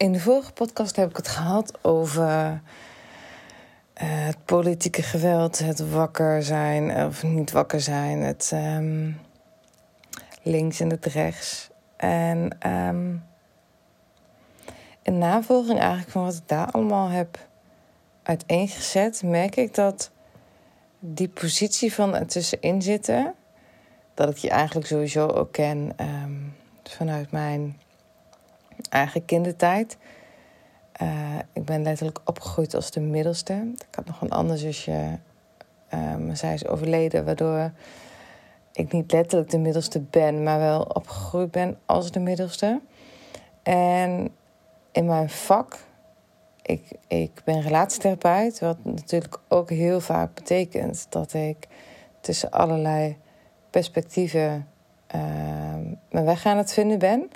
In de vorige podcast heb ik het gehad over eh, het politieke geweld, het wakker zijn of niet wakker zijn, het ehm, links en het rechts. En ehm, in navolging eigenlijk van wat ik daar allemaal heb uiteengezet, merk ik dat die positie van ertussenin zitten, dat ik je eigenlijk sowieso ook ken ehm, vanuit mijn eigen kindertijd. Uh, ik ben letterlijk opgegroeid als de middelste. Ik had nog een ander zusje, um, zij is overleden, waardoor ik niet letterlijk de middelste ben, maar wel opgegroeid ben als de middelste. En in mijn vak, ik, ik ben relatietherapeut, wat natuurlijk ook heel vaak betekent dat ik tussen allerlei perspectieven uh, mijn weg aan het vinden ben.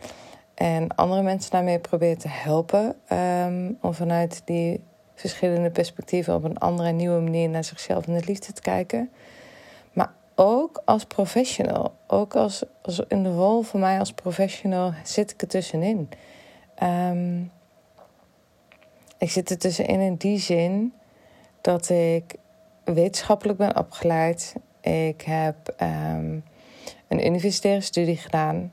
En andere mensen daarmee probeer te helpen um, om vanuit die verschillende perspectieven op een andere en nieuwe manier naar zichzelf en het liefde te kijken. Maar ook als professional, ook als, als in de rol van mij als professional zit ik er tussenin. Um, ik zit er tussenin in die zin dat ik wetenschappelijk ben opgeleid. Ik heb um, een universitaire studie gedaan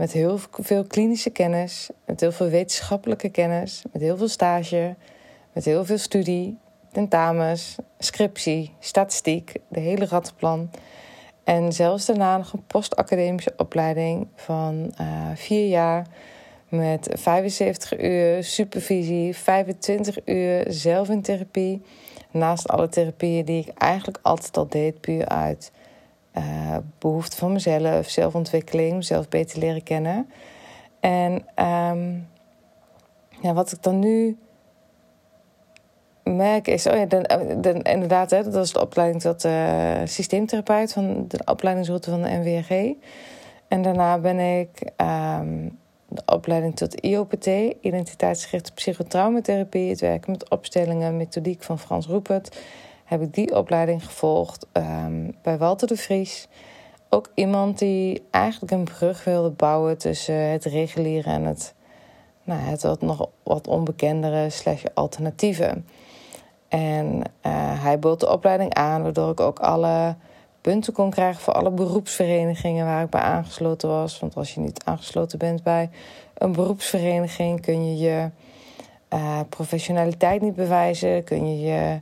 met heel veel klinische kennis, met heel veel wetenschappelijke kennis, met heel veel stage, met heel veel studie, tentamens, scriptie, statistiek, de hele rattenplan. En zelfs daarna nog een postacademische opleiding van uh, vier jaar met 75 uur supervisie, 25 uur zelf in therapie. Naast alle therapieën die ik eigenlijk altijd al deed, puur uit uh, behoefte van mezelf, zelfontwikkeling, mezelf beter leren kennen. En um, ja, wat ik dan nu merk is, oh ja, dan, inderdaad, hè, dat is de opleiding tot uh, systeemtherapeut van de opleidingsroute van de NWG. En daarna ben ik um, de opleiding tot IOPT, identiteitsgerichte psychotraumatherapie, het werken met opstellingen, methodiek van Frans Roepert heb ik die opleiding gevolgd um, bij Walter de Vries. Ook iemand die eigenlijk een brug wilde bouwen tussen het reguliere en het, nou, het wat nog wat onbekendere slash alternatieve. En uh, hij bood de opleiding aan, waardoor ik ook alle punten kon krijgen voor alle beroepsverenigingen waar ik bij aangesloten was. Want als je niet aangesloten bent bij een beroepsvereniging, kun je je uh, professionaliteit niet bewijzen, kun je je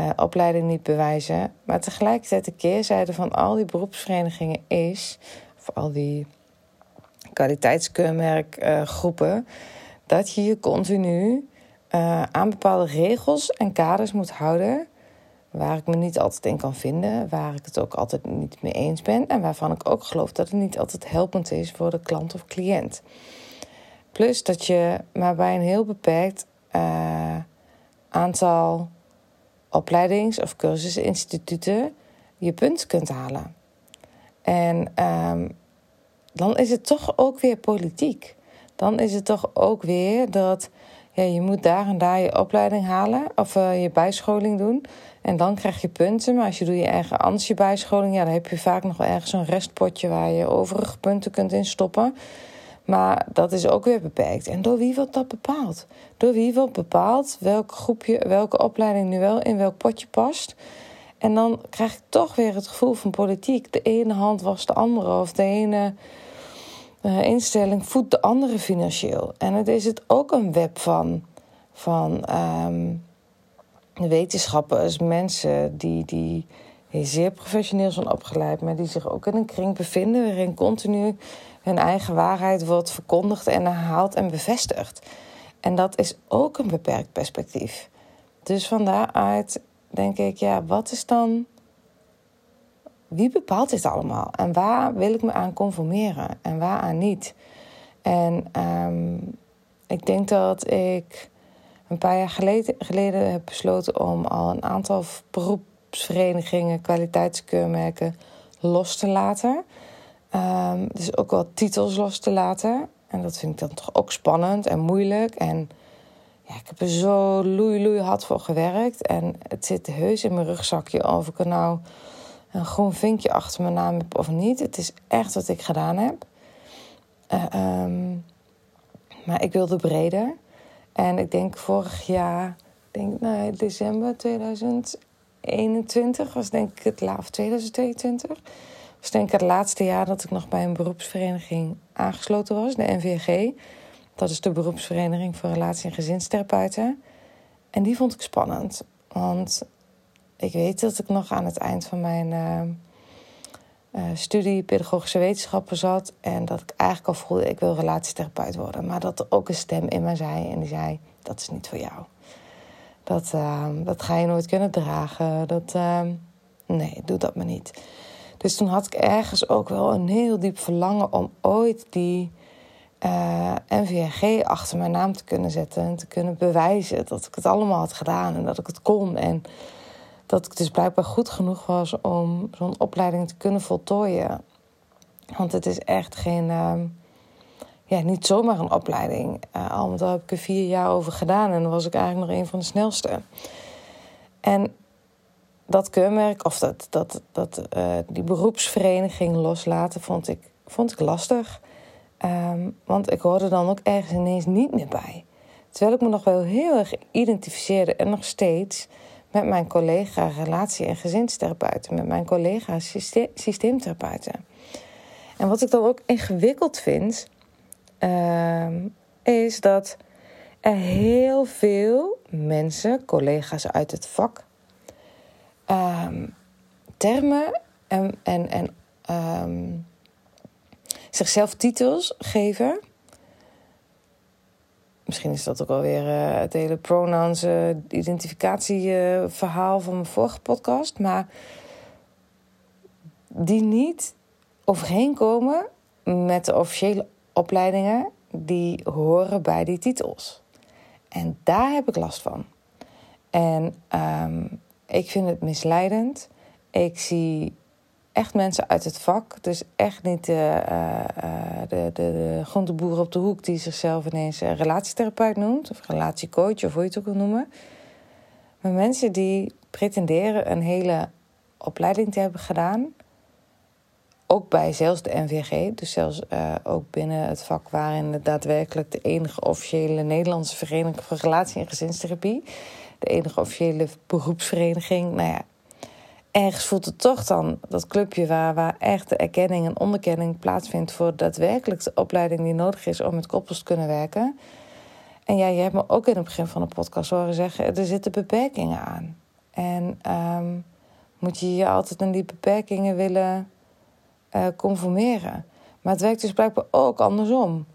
uh, opleiding niet bewijzen. Maar tegelijkertijd de keerzijde van al die beroepsverenigingen is, of al die kwaliteitskeurmerkgroepen, uh, dat je je continu uh, aan bepaalde regels en kaders moet houden. Waar ik me niet altijd in kan vinden, waar ik het ook altijd niet mee eens ben en waarvan ik ook geloof dat het niet altijd helpend is voor de klant of cliënt. Plus dat je maar bij een heel beperkt aantal opleidings- of cursusinstituten je punt kunt halen. En um, dan is het toch ook weer politiek. Dan is het toch ook weer dat ja, je moet daar en daar je opleiding halen of uh, je bijscholing doen. En dan krijg je punten. Maar als je doe je ergens anders je bijscholing, ja, dan heb je vaak nog wel ergens een restpotje waar je overige punten kunt instoppen. Maar dat is ook weer beperkt. En door wie wordt dat bepaald? Door wie wordt bepaald welk groepje, welke opleiding nu wel in welk potje past? En dan krijg ik toch weer het gevoel van politiek. De ene hand was de andere. Of de ene uh, instelling voedt de andere financieel. En het is het ook een web van, van um, wetenschappers, mensen die, die zeer professioneel zijn opgeleid, maar die zich ook in een kring bevinden waarin continu hun eigen waarheid wordt verkondigd en herhaald en bevestigd. En dat is ook een beperkt perspectief. Dus van daaruit denk ik, ja, wat is dan. Wie bepaalt dit allemaal? En waar wil ik me aan conformeren en waar aan niet? En um, ik denk dat ik een paar jaar geleden, geleden heb besloten om al een aantal beroepsverenigingen, kwaliteitskeurmerken los te laten. Dus ook wel titels los te laten. En dat vind ik dan toch ook spannend en moeilijk. En ja, ik heb er zo loei loei hard voor gewerkt. En het zit heus in mijn rugzakje of ik er nou een groen vinkje achter mijn naam heb of niet. Het is echt wat ik gedaan heb. Uh, um, maar ik wilde breder. En ik denk vorig jaar, denk nou, december 2021 was denk ik het laatste 2022 was denk ik het laatste jaar dat ik nog bij een beroepsvereniging aangesloten was, de NVG. Dat is de beroepsvereniging voor relatie- en gezinstherapeuten. En die vond ik spannend. Want ik weet dat ik nog aan het eind van mijn uh, uh, studie pedagogische wetenschappen zat. En dat ik eigenlijk al voelde, ik wil relatietherapeut worden. Maar dat er ook een stem in me zei. En die zei, dat is niet voor jou. Dat, uh, dat ga je nooit kunnen dragen. Dat, nee, doe dat maar niet. Dus toen had ik ergens ook wel een heel diep verlangen om ooit die uh, eh, achter mijn naam te kunnen zetten. En te kunnen bewijzen dat ik het allemaal had gedaan en dat ik het kon. En dat ik dus blijkbaar goed genoeg was om zo'n opleiding te kunnen voltooien. Want het is echt geen. Uh, ja, niet zomaar een opleiding. Uh, al met heb ik er vier jaar over gedaan en dan was ik eigenlijk nog een van de snelste. En dat keurmerk of dat, dat, dat, uh, die beroepsvereniging loslaten vond ik, vond ik lastig. Um, want ik hoorde dan ook ergens ineens niet meer bij. Terwijl ik me nog wel heel erg identificeerde en nog steeds met mijn collega relatie- en gezinstherapeuten, met mijn collega systeemtherapeuten. En wat ik dan ook ingewikkeld vind, uh, is dat er heel veel mensen, collega's uit het vak, termen en, en, en um, zichzelf titels geven. Misschien is dat ook alweer uh, het hele pronouns uh, identificatieverhaal van mijn vorige podcast. Maar die niet overheen komen met de officiële opleidingen die horen bij die titels. En daar heb ik last van. En um, ik vind het misleidend. Ik zie echt mensen uit het vak. Dus echt niet de, uh, de, de, de op de hoek die zichzelf ineens relatietherapeut noemt. Of relatiecoach, of hoe je het ook wil noemen. Maar mensen die pretenderen een hele opleiding te hebben gedaan. Ook bij zelfs de NVG, dus zelfs ook binnen het vak waarin het daadwerkelijk de enige officiële Nederlandse vereniging voor relatie- en gezinstherapie de enige officiële beroepsvereniging. Nou ja, ergens voelt het toch dan dat clubje waar, waar echt de erkenning en onderkenning plaatsvindt voor daadwerkelijk de opleiding die nodig is om met koppels te kunnen werken. En ja, je hebt me ook in het begin van de podcast horen zeggen: er zitten beperkingen aan. En um, moet je je altijd aan die beperkingen willen uh, conformeren. Maar het werkt dus blijkbaar ook andersom.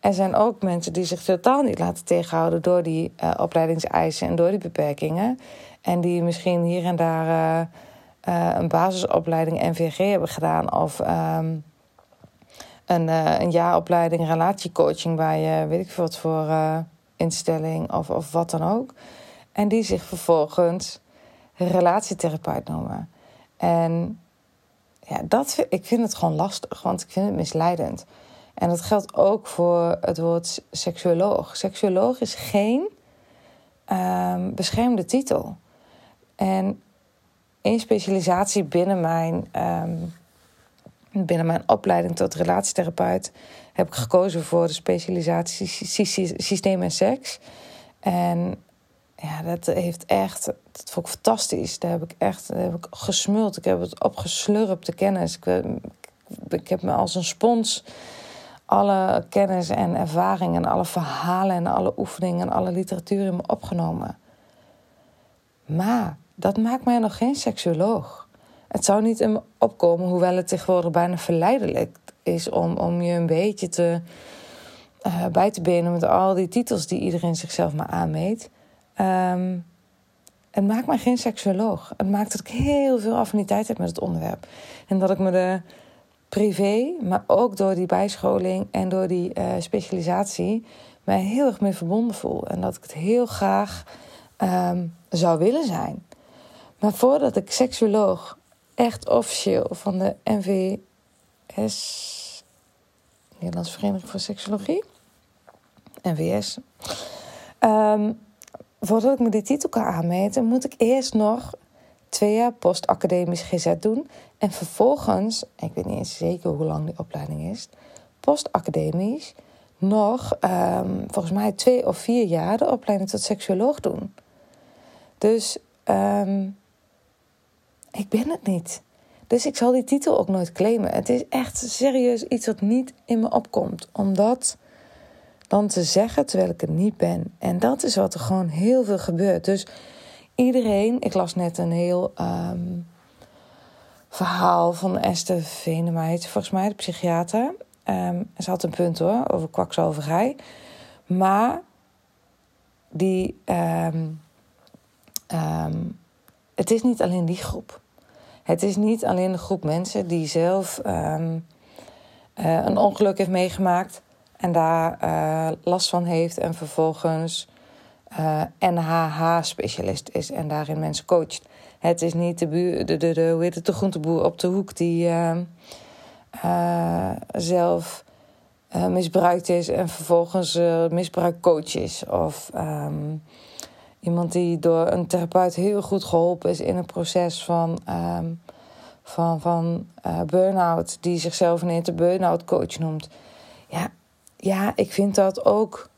Er zijn ook mensen die zich totaal niet laten tegenhouden door die uh, opleidingseisen en door die beperkingen. En die misschien hier en daar uh, uh, een basisopleiding NVG hebben gedaan of um, een, een jaaropleiding relatiecoaching waar je weet ik veel wat voor instelling of, of wat dan ook. En die zich vervolgens relatietherapeut noemen. En ja, dat, ik vind het gewoon lastig, want ik vind het misleidend. En dat geldt ook voor het woord seksuoloog. Seksuoloog is geen um, beschermde titel. En in specialisatie binnen mijn, um, binnen mijn opleiding tot relatietherapeut heb ik gekozen voor de specialisatie systeem en seks. En ja, dat heeft echt, dat vond ik fantastisch. Daar heb ik echt daar heb ik gesmuld. Ik heb het opgeslurpt, de kennis. Ik, ik heb me als een spons alle kennis en ervaring en alle verhalen en alle oefeningen en alle literatuur in me opgenomen. Maar dat maakt mij nog geen seksuoloog. Het zou niet in me opkomen, hoewel het tegenwoordig bijna verleidelijk is om, om je een beetje te, uh, bij te benen met al die titels die iedereen zichzelf maar aanmeet. Um, het maakt mij geen seksuoloog. Het maakt dat ik heel veel affiniteit heb met het onderwerp. En dat ik me er privé, maar ook door die bijscholing en door die uh, specialisatie, mij heel erg mee verbonden voel. En dat ik het heel graag um, zou willen zijn. Maar voordat ik seksuoloog echt officieel van de NVS, Nederlandse Vereniging voor Seksologie, NVS, um, voordat ik me die titel kan aanmeten, moet ik eerst nog twee jaar postacademisch GZ doen. En vervolgens, ik weet niet eens zeker hoe lang die opleiding is, postacademisch nog um, volgens mij twee of vier jaar de opleiding tot seksuoloog doen. Dus um, ik ben het niet. Dus ik zal die titel ook nooit claimen. Het is echt serieus iets wat niet in me opkomt. Omdat dan te zeggen terwijl ik het niet ben. En dat is wat er gewoon heel veel gebeurt. Dus iedereen, ik las net een heel um, verhaal van Esther Venema, volgens mij, de psychiater. Um, ze had een punt hoor, over kwakzalverij. Maar die, um, het is niet alleen die groep. Het is niet alleen de groep mensen die zelf uh, een ongeluk heeft meegemaakt en daar uh, last van heeft en vervolgens eh, NHH-specialist is en daarin mensen coacht. Het is niet de, de, de, de, hoe heet het, de groenteboer op de hoek die uh, zelf misbruikt is en vervolgens misbruikcoach is. Of um, iemand die door een therapeut heel goed geholpen is in een proces van, um, van, van burn-out, die zichzelf ineens de burn-out coach noemt. Ja, ja, ik vind dat ook.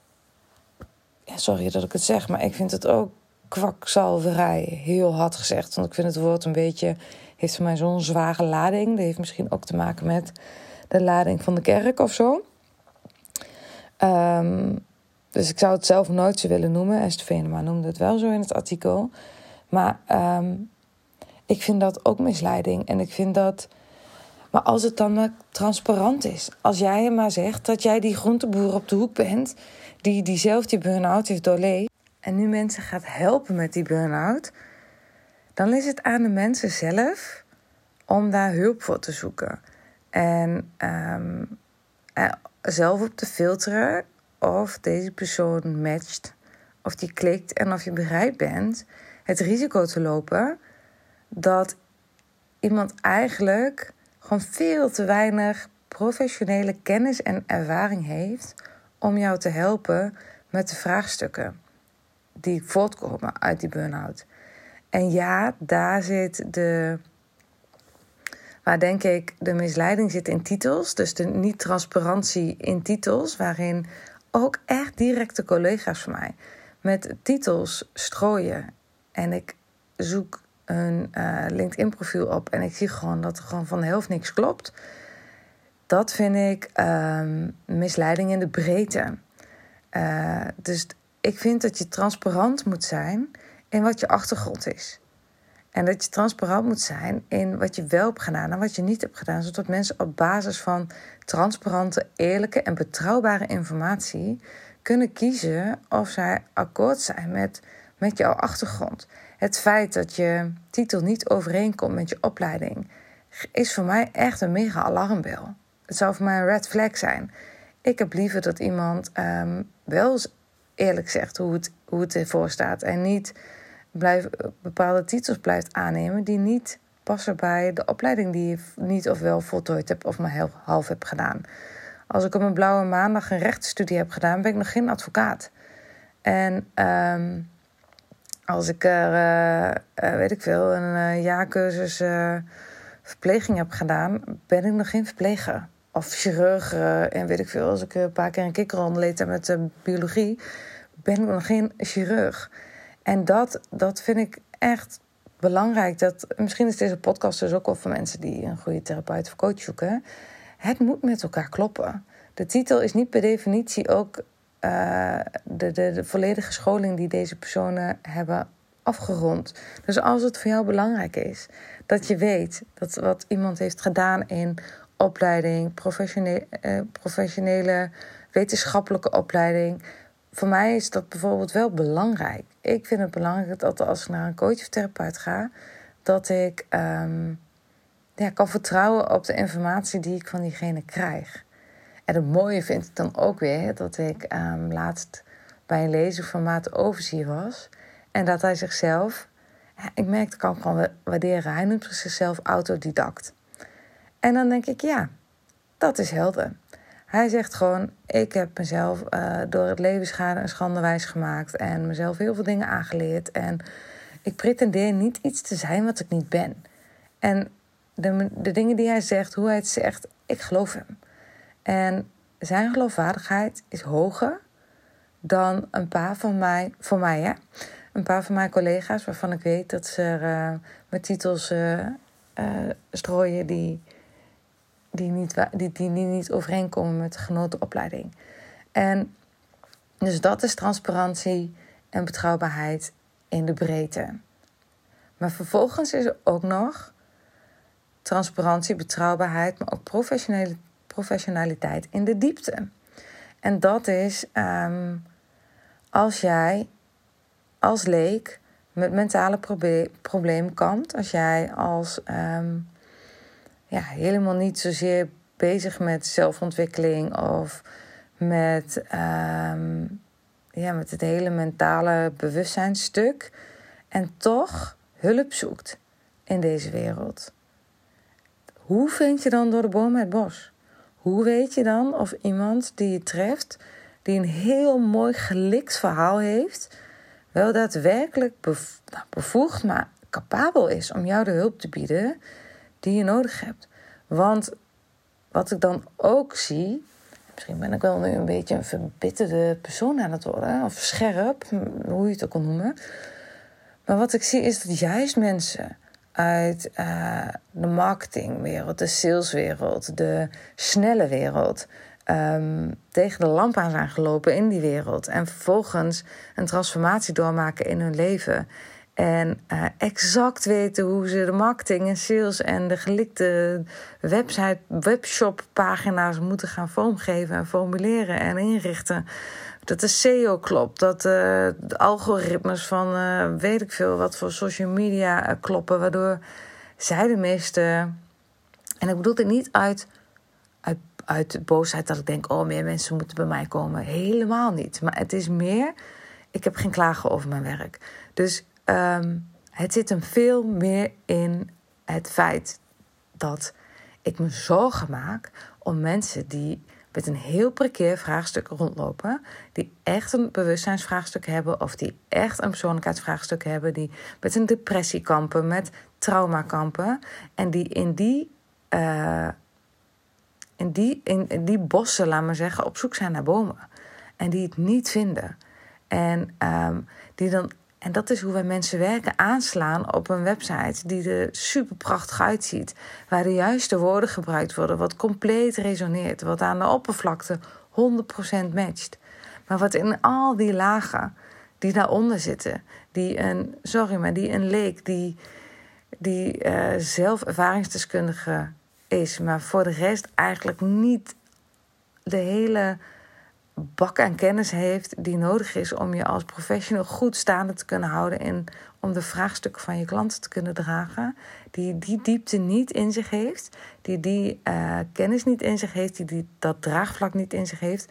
Ja, sorry dat ik het zeg, maar ik vind het ook kwakzalverij. Heel hard gezegd. Want ik vind het woord een beetje. heeft voor mij zo'n zware lading. Dat heeft misschien ook te maken met de lading van de kerk of zo. Um, dus ik zou het zelf nooit zo willen noemen. Esther Venema noemde het wel zo in het artikel. Maar um, ik vind dat ook misleiding. En ik vind dat maar als het dan transparant is. Als jij maar zegt dat jij die groenteboer op de hoek bent. Die, die zelf die burn-out heeft doorleefd. En nu mensen gaat helpen met die burn-out. Dan is het aan de mensen zelf om daar hulp voor te zoeken. En um, zelf op te filteren of deze persoon matcht. Of die klikt en of je bereid bent het risico te lopen dat iemand eigenlijk gewoon veel te weinig professionele kennis en ervaring heeft om jou te helpen met de vraagstukken die voortkomen uit die burn-out. En ja, daar zit de. Waar denk ik de misleiding zit in titels, dus de niet-transparantie in titels, waarin ook echt directe collega's van mij met titels strooien. En ik zoek een uh, LinkedIn-profiel op en ik zie gewoon dat er gewoon van de helft niks klopt. Dat vind ik um, misleiding in de breedte. Uh, dus ik vind dat je transparant moet zijn in wat je achtergrond is. En dat je transparant moet zijn in wat je wel hebt gedaan en wat je niet hebt gedaan. Zodat mensen op basis van transparante, eerlijke en betrouwbare informatie kunnen kiezen of zij akkoord zijn met, met jouw achtergrond. Het feit dat je titel niet overeenkomt met je opleiding is voor mij echt een mega alarmbel. Het zou voor mij een red flag zijn. Ik heb liever dat iemand um, wel eerlijk zegt hoe het, hoe het ervoor staat en niet blijf, bepaalde titels blijft aannemen die niet passen bij de opleiding die je niet of wel voltooid hebt of maar half hebt gedaan. Als ik op een blauwe maandag een rechtsstudie heb gedaan, ben ik nog geen advocaat. En um, als ik er, uh, uh, weet ik veel, een uh, jaarcursus verpleging heb gedaan, ben ik nog geen verpleger. Of chirurg en weet ik veel. Als ik een paar keer een kikker leed met biologie, ben ik nog geen chirurg. En dat, dat vind ik echt belangrijk. Dat, misschien is deze podcast dus ook wel voor mensen die een goede therapeut of coach zoeken. Het moet met elkaar kloppen. de titel is niet per definitie ook uh, de, de, volledige scholing die deze personen hebben afgerond. Dus als het voor jou belangrijk is dat je weet dat wat iemand heeft gedaan in opleiding, professionele, uh, professionele wetenschappelijke opleiding. Voor mij is dat bijvoorbeeld wel belangrijk. Ik vind het belangrijk dat als ik naar een coach of therapeut ga, dat ik um, ja, kan vertrouwen op de informatie die ik van diegene krijg. En het mooie vind ik dan ook weer dat ik um, laatst bij een lezing van Maat was. En dat hij zichzelf, ik merkte, kan gewoon waarderen. Hij noemt zichzelf autodidact. En dan denk ik, ja, dat is helder. Hij zegt gewoon: Ik heb mezelf uh, door het leven schade en schande wijs gemaakt. En mezelf heel veel dingen aangeleerd. En ik pretendeer niet iets te zijn wat ik niet ben. En de, de dingen die hij zegt, hoe hij het zegt, ik geloof hem. En zijn geloofwaardigheid is hoger dan een paar van mij, voor mij, ja, een paar van mijn collega's waarvan ik weet dat ze uh, met titels uh, strooien die die niet, die, die, niet overeenkomen met de genoten opleiding. En dus dat is transparantie en betrouwbaarheid in de breedte. Maar vervolgens is er ook nog transparantie, betrouwbaarheid, maar ook professionele, professionaliteit in de diepte. En dat is um, als jij als leek met mentale proble problemen kampt, als jij als um, ja, helemaal niet zozeer bezig met zelfontwikkeling of met, um, ja, met het hele mentale bewustzijnstuk. En toch hulp zoekt in deze wereld. Hoe vind je dan door de boom het bos? Hoe weet je dan of iemand die je treft, die een heel mooi gelikt verhaal heeft, wel daadwerkelijk nou, bevoegd, maar capabel is om jou de hulp te bieden die je nodig hebt. Want wat ik dan ook zie, misschien ben ik wel nu een beetje een verbitterde persoon aan het worden, of scherp, hoe je het ook kan noemen. Maar wat ik zie is dat juist mensen uit uh, de marketingwereld, de saleswereld, de snelle wereld. Um, tegen de lamp aan zijn gelopen in die wereld. En vervolgens een transformatie doormaken in hun leven. En uh, exact weten hoe ze de marketing en sales en de gelikte website, webshop-pagina's moeten gaan vormgeven en formuleren en inrichten. Dat de SEO klopt, dat uh, de algoritmes van uh, weet ik veel wat voor social media kloppen, waardoor zij de meeste. En ik bedoel het niet uit, uit, uit boosheid dat ik denk: oh, meer mensen moeten bij mij komen. Helemaal niet. Maar het is meer, ik heb geen klagen over mijn werk. Dus Um, het zit hem veel meer in het feit dat ik me zorgen maak om mensen die met een heel precair vraagstuk rondlopen, die echt een bewustzijnsvraagstuk hebben of die echt een persoonlijkheidsvraagstuk hebben, die met een depressie kampen, met trauma kampen en die in die, uh, in die, in, die bossen, laat maar zeggen, op zoek zijn naar bomen en die het niet vinden. En um, die dan en dat is hoe wij mensen werken, aanslaan op een website die er super prachtig uitziet. Waar de juiste woorden gebruikt worden, wat compleet resoneert, wat aan de oppervlakte 100% matcht. Maar wat in al die lagen die daaronder zitten, die een, sorry, maar die een leek, die, die uh, zelf ervaringsdeskundige is, maar voor de rest eigenlijk niet de hele bak aan kennis heeft die nodig is om je als professional goed staande te kunnen houden en om de vraagstukken van je klanten te kunnen dragen, die die diepte niet in zich heeft, die die uh, kennis niet in zich heeft, die, die dat draagvlak niet in zich heeft.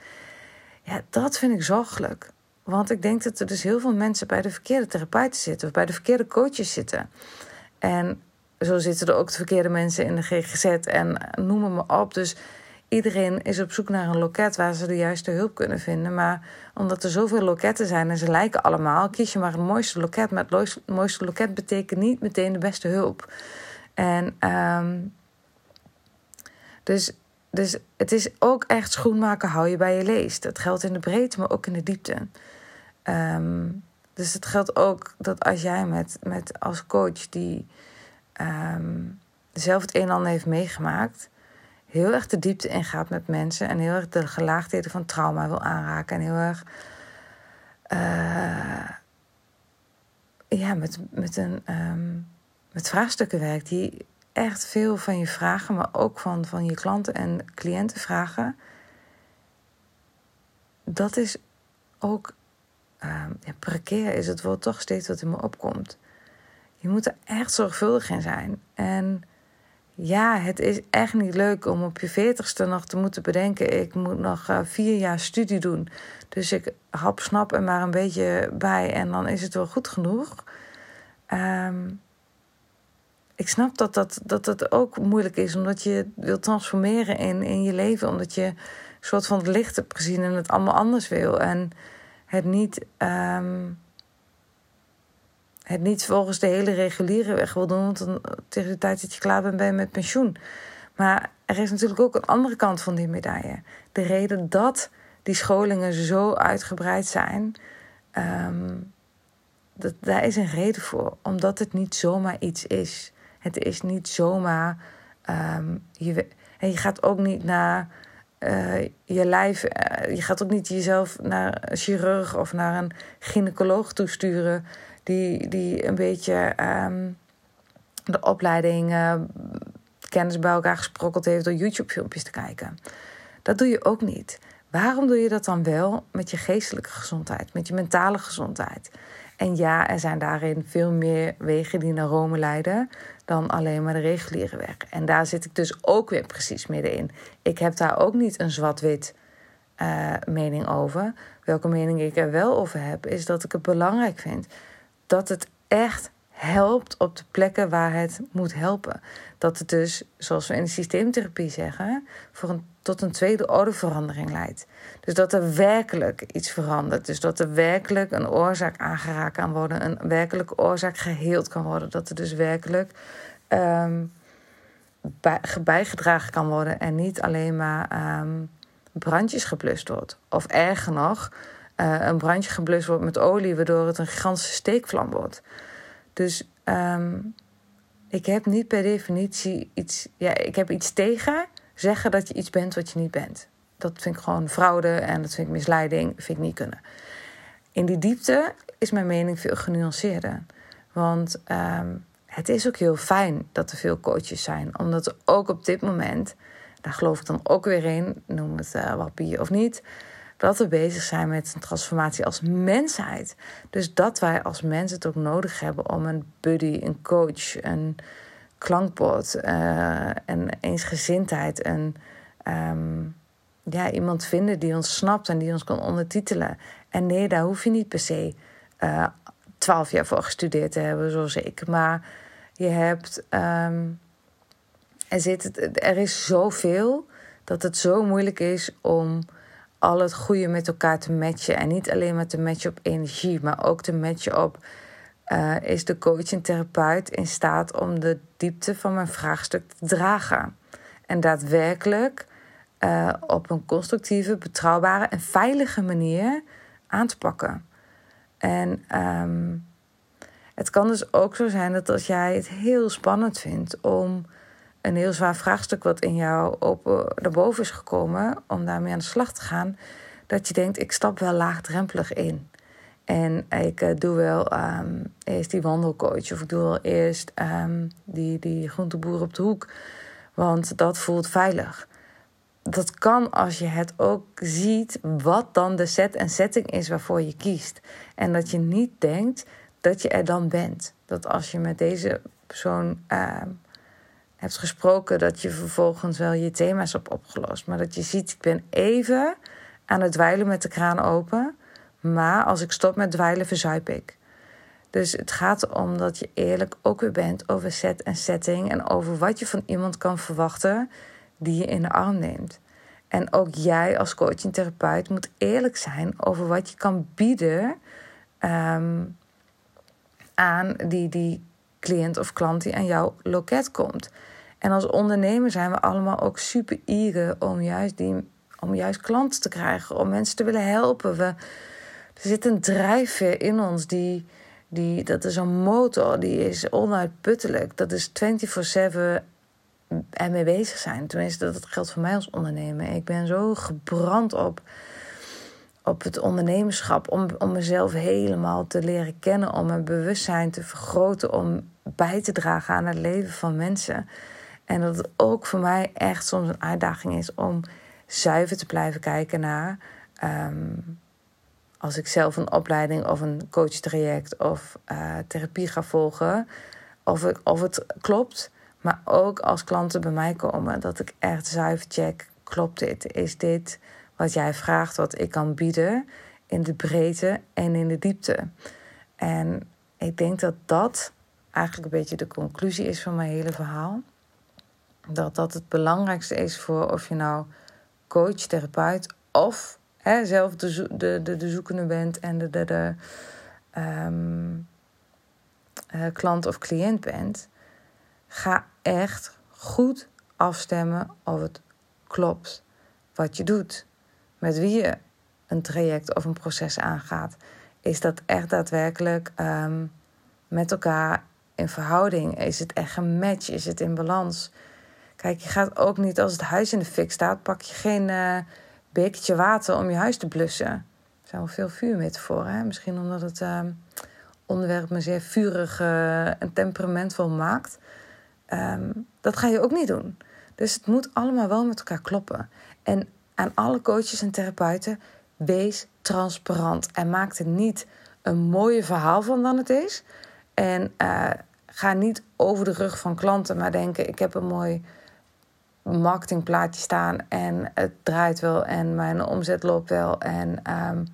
Ja, dat vind ik zorgelijk. Want ik denk dat er dus heel veel mensen bij de verkeerde therapeuten zitten of bij de verkeerde coaches zitten. En zo zitten er ook de verkeerde mensen in de GGZ en noem maar op. Dus iedereen is op zoek naar een loket waar ze de juiste hulp kunnen vinden. Maar omdat er zoveel loketten zijn en ze lijken allemaal, kies je maar het mooiste loket. Maar het mooiste loket betekent niet meteen de beste hulp. En um, dus, dus het is ook echt schoenmaken, hou je bij je leest. Dat geldt in de breedte, maar ook in de diepte. Um, dus het geldt ook dat als jij met, met als coach die um, zelf het een en ander heeft meegemaakt heel erg de diepte ingaat met mensen en heel erg de gelaagdheden van trauma wil aanraken en heel erg uh, ja, met, met, een, um, met vraagstukken werkt die echt veel van je vragen, maar ook van, van je klanten en cliënten vragen. Dat is ook, uh, ja, precair is het woord toch steeds wat in me opkomt. Je moet er echt zorgvuldig in zijn. En ja, het is echt niet leuk om op je veertigste nog te moeten bedenken... ik moet nog uh, vier jaar studie doen. Dus ik hap, snap er maar een beetje bij en dan is het wel goed genoeg. Um, ik snap dat dat, dat dat ook moeilijk is, omdat je wilt transformeren in, in je leven. Omdat je een soort van het licht hebt gezien en het allemaal anders wil. En het niet... Um, het niet volgens de hele reguliere weg wil doen. Want dan, tegen de tijd dat je klaar bent, ben je met pensioen. Maar er is natuurlijk ook een andere kant van die medaille. De reden dat die scholingen zo uitgebreid zijn. Um, dat, daar is een reden voor. Omdat het niet zomaar iets is. Het is niet zomaar. Um, je, en je gaat ook niet naar uh, je lijf. Uh, je gaat ook niet jezelf naar een chirurg of naar een gynaecoloog toesturen die, die een beetje um, de opleiding uh, kennis bij elkaar gesprokkeld heeft door YouTube-filmpjes te kijken. Dat doe je ook niet. Waarom doe je dat dan wel met je geestelijke gezondheid, met je mentale gezondheid? En ja, er zijn daarin veel meer wegen die naar Rome leiden dan alleen maar de reguliere weg. En daar zit ik dus ook weer precies middenin. Ik heb daar ook niet een zwart-wit uh, mening over. Welke mening ik er wel over heb, is dat ik het belangrijk vind dat het echt helpt op de plekken waar het moet helpen. Dat het dus, zoals we in de systeemtherapie zeggen, voor een, tot een tweede orde verandering leidt. Dus dat er werkelijk iets verandert. Dus dat er werkelijk een oorzaak aangeraakt kan worden, een werkelijke oorzaak geheeld kan worden. Dat er dus werkelijk um, bij, bijgedragen kan worden en niet alleen maar um, brandjes geblust wordt. Of erger nog, uh, een brandje geblust wordt met olie, waardoor het een gigantische steekvlam wordt. Dus um, ik heb niet per definitie iets. Ja, ik heb iets tegen zeggen dat je iets bent wat je niet bent. Dat vind ik gewoon fraude en dat vind ik misleiding, vind ik niet kunnen. In die diepte is mijn mening veel genuanceerder. Want um, het is ook heel fijn dat er veel coaches zijn. Omdat ook op dit moment, daar geloof ik dan ook weer in, noem het uh, wappie of niet dat we bezig zijn met een transformatie als mensheid. Dus dat wij als mensen het ook nodig hebben om een buddy, een coach, een klankbord, uh, een eensgezindheid, een, um, ja, iemand vinden die ons snapt en die ons kan ondertitelen. En nee, daar hoef je niet per se uh, twaalf jaar voor gestudeerd te hebben, zoals ik. Maar je hebt. Um, er, zit, er is zoveel dat het zo moeilijk is om al het goede met elkaar te matchen. En niet alleen maar te matchen op energie, maar ook te matchen op. Uh, is de coach en therapeut in staat om de diepte van mijn vraagstuk te dragen? En daadwerkelijk uh, op een constructieve, betrouwbare en veilige manier aan te pakken. En um, het kan dus ook zo zijn dat als jij het heel spannend vindt om een heel zwaar vraagstuk wat in jou open, naar boven is gekomen, om daarmee aan de slag te gaan, dat je denkt, ik stap wel laagdrempelig in. En ik uh, doe wel um, eerst die wandelcoach of ik doe wel eerst um, die, die groenteboer op de hoek. Want dat voelt veilig. Dat kan als je het ook ziet wat dan de set en setting is waarvoor je kiest. En dat je niet denkt dat je er dan bent. Dat als je met deze persoon uh, hebt gesproken, dat je vervolgens wel je thema's hebt opgelost. Maar dat je ziet, ik ben even aan het dweilen met de kraan open. Maar als ik stop met dweilen, verzuip ik. Dus het gaat erom dat je eerlijk ook weer bent over set en setting. En over wat je van iemand kan verwachten die je in de arm neemt. En ook jij als coach en therapeut moet eerlijk zijn over wat je kan bieden um, aan die, die cliënt of klant die aan jouw loket komt. En als ondernemer zijn we allemaal ook super eager om juist, die, om juist klanten te krijgen, om mensen te willen helpen. We, er zit een drijfveer in ons die, die, dat is een motor, die is onuitputtelijk. Dat is 24-7 ermee bezig zijn. Tenminste, dat geldt voor mij als ondernemer. Ik ben zo gebrand op, op het ondernemerschap. Om, om mezelf helemaal te leren kennen. Om mijn bewustzijn te vergroten. Om bij te dragen aan het leven van mensen. En dat het ook voor mij echt soms een uitdaging is om zuiver te blijven kijken naar. Ehm, als ik zelf een opleiding of een coachtraject of uh, therapie ga volgen, of, ik, of het klopt. Maar ook als klanten bij mij komen, dat ik echt zuiver check: klopt dit? Is dit wat jij vraagt, wat ik kan bieden in de breedte en in de diepte? En ik denk dat dat eigenlijk een beetje de conclusie is van mijn hele verhaal. Dat dat het belangrijkste is voor of je nou coach, therapeut of hè, zelf de, de, de, de zoekende bent en de, de, de um, uh, klant of cliënt bent. Ga echt goed afstemmen of het klopt wat je doet. Met wie je een traject of een proces aangaat. Is dat echt daadwerkelijk um, met elkaar in verhouding? Is het echt een match? Is het in balans? Kijk, je gaat ook niet als het huis in de fik staat, pak je geen uh, bekertje water om je huis te blussen. Er zijn wel veel vuurmetaforen, hè? Misschien omdat het uh, onderwerp me zeer vurig uh, en temperamentvol maakt. Um, dat ga je ook niet doen. Dus het moet allemaal wel met elkaar kloppen. En aan alle coaches en therapeuten, wees transparant. En maak er niet een mooier verhaal van dan het is. En uh, ga niet over de rug van klanten, maar denken: ik heb een mooi marketingplaatje staan en het draait wel en mijn omzet loopt wel. En um,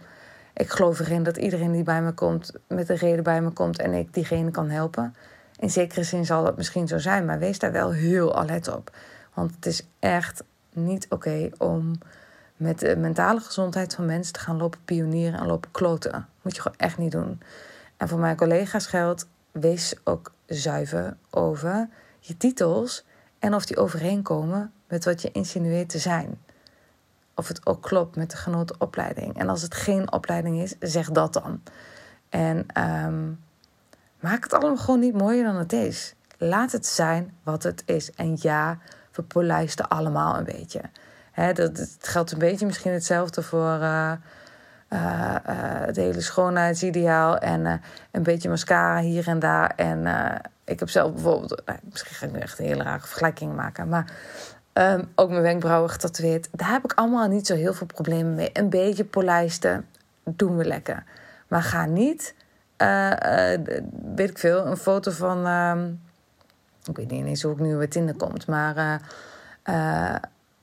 ik geloof erin dat iedereen die bij me komt, met een reden bij me komt en ik diegene kan helpen. In zekere zin zal dat misschien zo zijn, maar wees daar wel heel alert op. Want het is echt niet oké om met de mentale gezondheid van mensen te gaan lopen pionieren en lopen kloten. Moet je gewoon echt niet doen. En voor mijn collega's geldt, wees ook zuiver over je titels en of die overeenkomen met wat je insinueert te zijn. Of het ook klopt met de genoten opleiding. En als het geen opleiding is, zeg dat dan. En um, maak het allemaal gewoon niet mooier dan het is. Laat het zijn wat het is. En ja, we polijsten allemaal een beetje. Dat, het geldt een beetje misschien hetzelfde voor uh, het hele schoonheidsideaal. En een beetje mascara hier en daar. En ik heb zelf bijvoorbeeld, nou, misschien ga ik nu echt een hele rare vergelijking maken, maar um, ook mijn wenkbrauwen getatoeëerd. Daar heb ik allemaal niet zo heel veel problemen mee. Een beetje polijsten doen we lekker. Maar ga niet, weet ik veel, een foto van, uh, ik weet niet eens hoe ik nu weer Tinder komt, maar uh,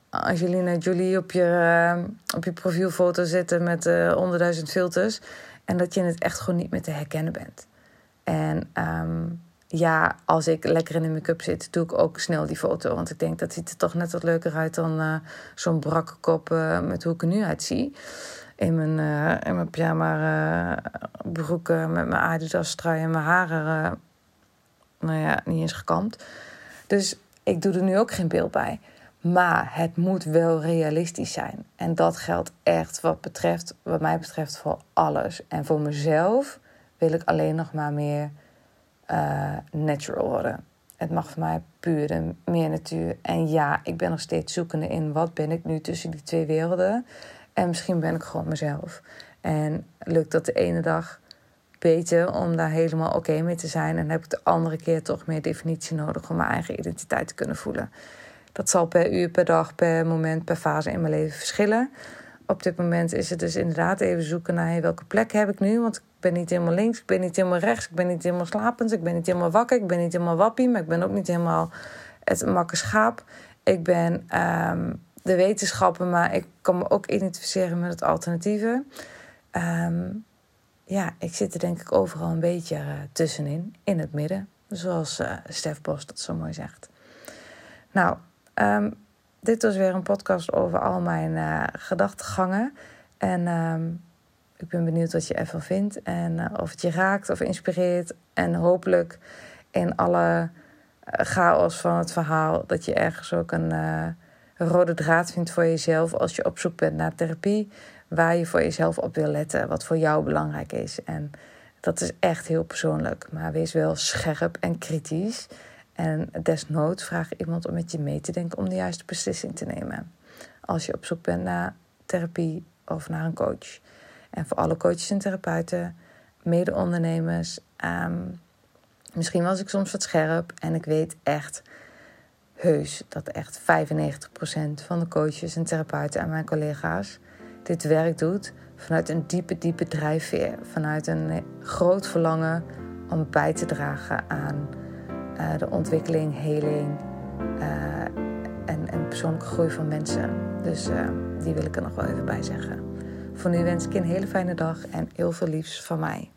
Angelina Jolie op je, op je profielfoto zitten met honderdduizend filters. En dat je het echt gewoon niet meer te herkennen bent. En um, ja, als ik lekker in de make-up zit, doe ik ook snel die foto. Want ik denk dat ziet er toch net wat leuker uit dan zo'n brakke kop met hoe ik er nu uitzie. In mijn, in mijn pyjama broeken met mijn Adidas trui en mijn haren, nou ja, niet eens gekamd. Dus ik doe er nu ook geen beeld bij. Maar het moet wel realistisch zijn. En dat geldt echt wat, betreft, wat mij betreft voor alles. En voor mezelf wil ik alleen nog maar meer uh, natural worden. Het mag voor mij puur en meer natuur. En ja, ik ben nog steeds zoekende in wat ben ik nu tussen die twee werelden. En misschien ben ik gewoon mezelf. En lukt dat de ene dag beter om daar helemaal oké mee te zijn. En heb ik de andere keer toch meer definitie nodig om mijn eigen identiteit te kunnen voelen. Dat zal per uur, per dag, per moment, per fase in mijn leven verschillen. Op dit moment is het dus inderdaad even zoeken naar welke plek heb ik nu. Want ben niet helemaal links, ik ben niet helemaal rechts, ik ben niet helemaal slapend, ik ben niet helemaal wakker, ik ben niet helemaal wappie, maar ik ben ook niet helemaal het makke schaap. Ik ben um, de wetenschapper, maar ik kan me ook identificeren met het alternatieve. Um, ja, ik zit er denk ik overal een beetje uh, tussenin, in het midden. Zoals uh, Stef Bos dat zo mooi zegt. Nou, um, dit was weer een podcast over al mijn uh, gedachtegangen. En ik ben benieuwd wat je ervan vindt en of het je raakt of inspireert. En hopelijk in alle chaos van het verhaal dat je ergens ook een rode draad vindt voor jezelf als je op zoek bent naar therapie. Waar je voor jezelf op wil letten, wat voor jou belangrijk is. En dat is echt heel persoonlijk. Maar wees wel scherp en kritisch. En desnoods vraag iemand om met je mee te denken om de juiste beslissing te nemen. Als je op zoek bent naar therapie of naar een coach. En voor alle coaches en therapeuten, mede-ondernemers. Ehm, misschien was ik soms wat scherp en ik weet echt heus dat echt 95% van de coaches en therapeuten en mijn collega's dit werk doet vanuit een diepe, diepe drijfveer. Vanuit een groot verlangen om bij te dragen aan uh, de ontwikkeling, heling uh, en, persoonlijke groei van mensen. Dus uh, die wil ik er nog wel even bij zeggen. Voor nu wens ik je een hele fijne dag en heel veel liefs van mij.